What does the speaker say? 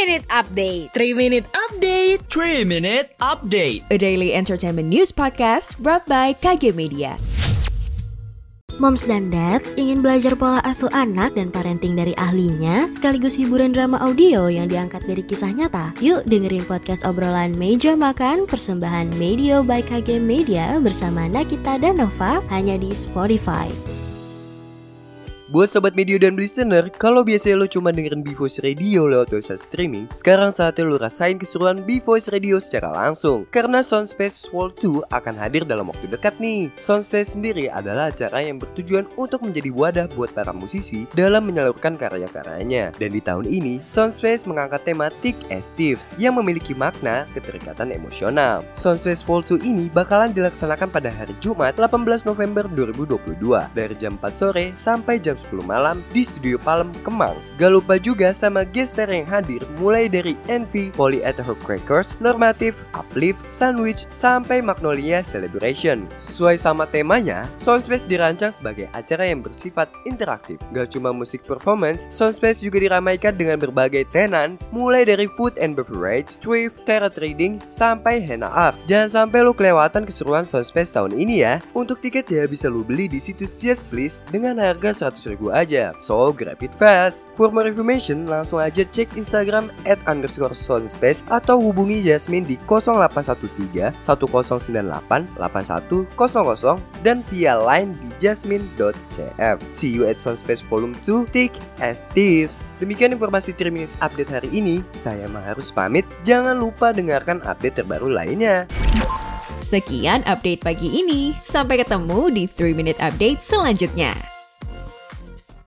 Minute Update 3 Minute Update 3 Minute Update A daily entertainment news podcast brought by KG Media Moms dan Dads ingin belajar pola asuh anak dan parenting dari ahlinya, sekaligus hiburan drama audio yang diangkat dari kisah nyata. Yuk dengerin podcast obrolan Meja Makan persembahan Media by KG Media bersama Nakita dan Nova hanya di Spotify. Buat sobat media dan listener, kalau biasanya lo cuma dengerin B-Voice Radio lewat website streaming, sekarang saatnya lo rasain keseruan B-Voice Radio secara langsung. Karena Soundspace World 2 akan hadir dalam waktu dekat nih. Soundspace sendiri adalah acara yang bertujuan untuk menjadi wadah buat para musisi dalam menyalurkan karya-karyanya. Dan di tahun ini, Soundspace mengangkat tema Thick as Thieves yang memiliki makna keterikatan emosional. Soundspace World 2 ini bakalan dilaksanakan pada hari Jumat 18 November 2022 dari jam 4 sore sampai jam 10 malam di Studio Palem, Kemang. Gak lupa juga sama gestar yang hadir mulai dari Envy, Polyether Crackers, Normative, Uplift, Sandwich, sampai Magnolia Celebration. Sesuai sama temanya, Soundspace dirancang sebagai acara yang bersifat interaktif. Gak cuma musik performance, Soundspace juga diramaikan dengan berbagai tenants, mulai dari food and beverage, thrift, tarot trading, sampai henna art. Jangan sampai lo kelewatan keseruan Soundspace tahun ini ya. Untuk tiket ya bisa lo beli di situs Just Please dengan harga 100 ribu aja. So, grab it fast. For more information, langsung aja cek Instagram at underscore soundspace atau hubungi Jasmine di 0813 1098 8100 dan via line di jasmine.cf. See you at Soundspace Volume 2, Thick as Thieves. Demikian informasi 3 Minute Update hari ini. Saya harus pamit. Jangan lupa dengarkan update terbaru lainnya. Sekian update pagi ini Sampai ketemu di 3 Minute Update selanjutnya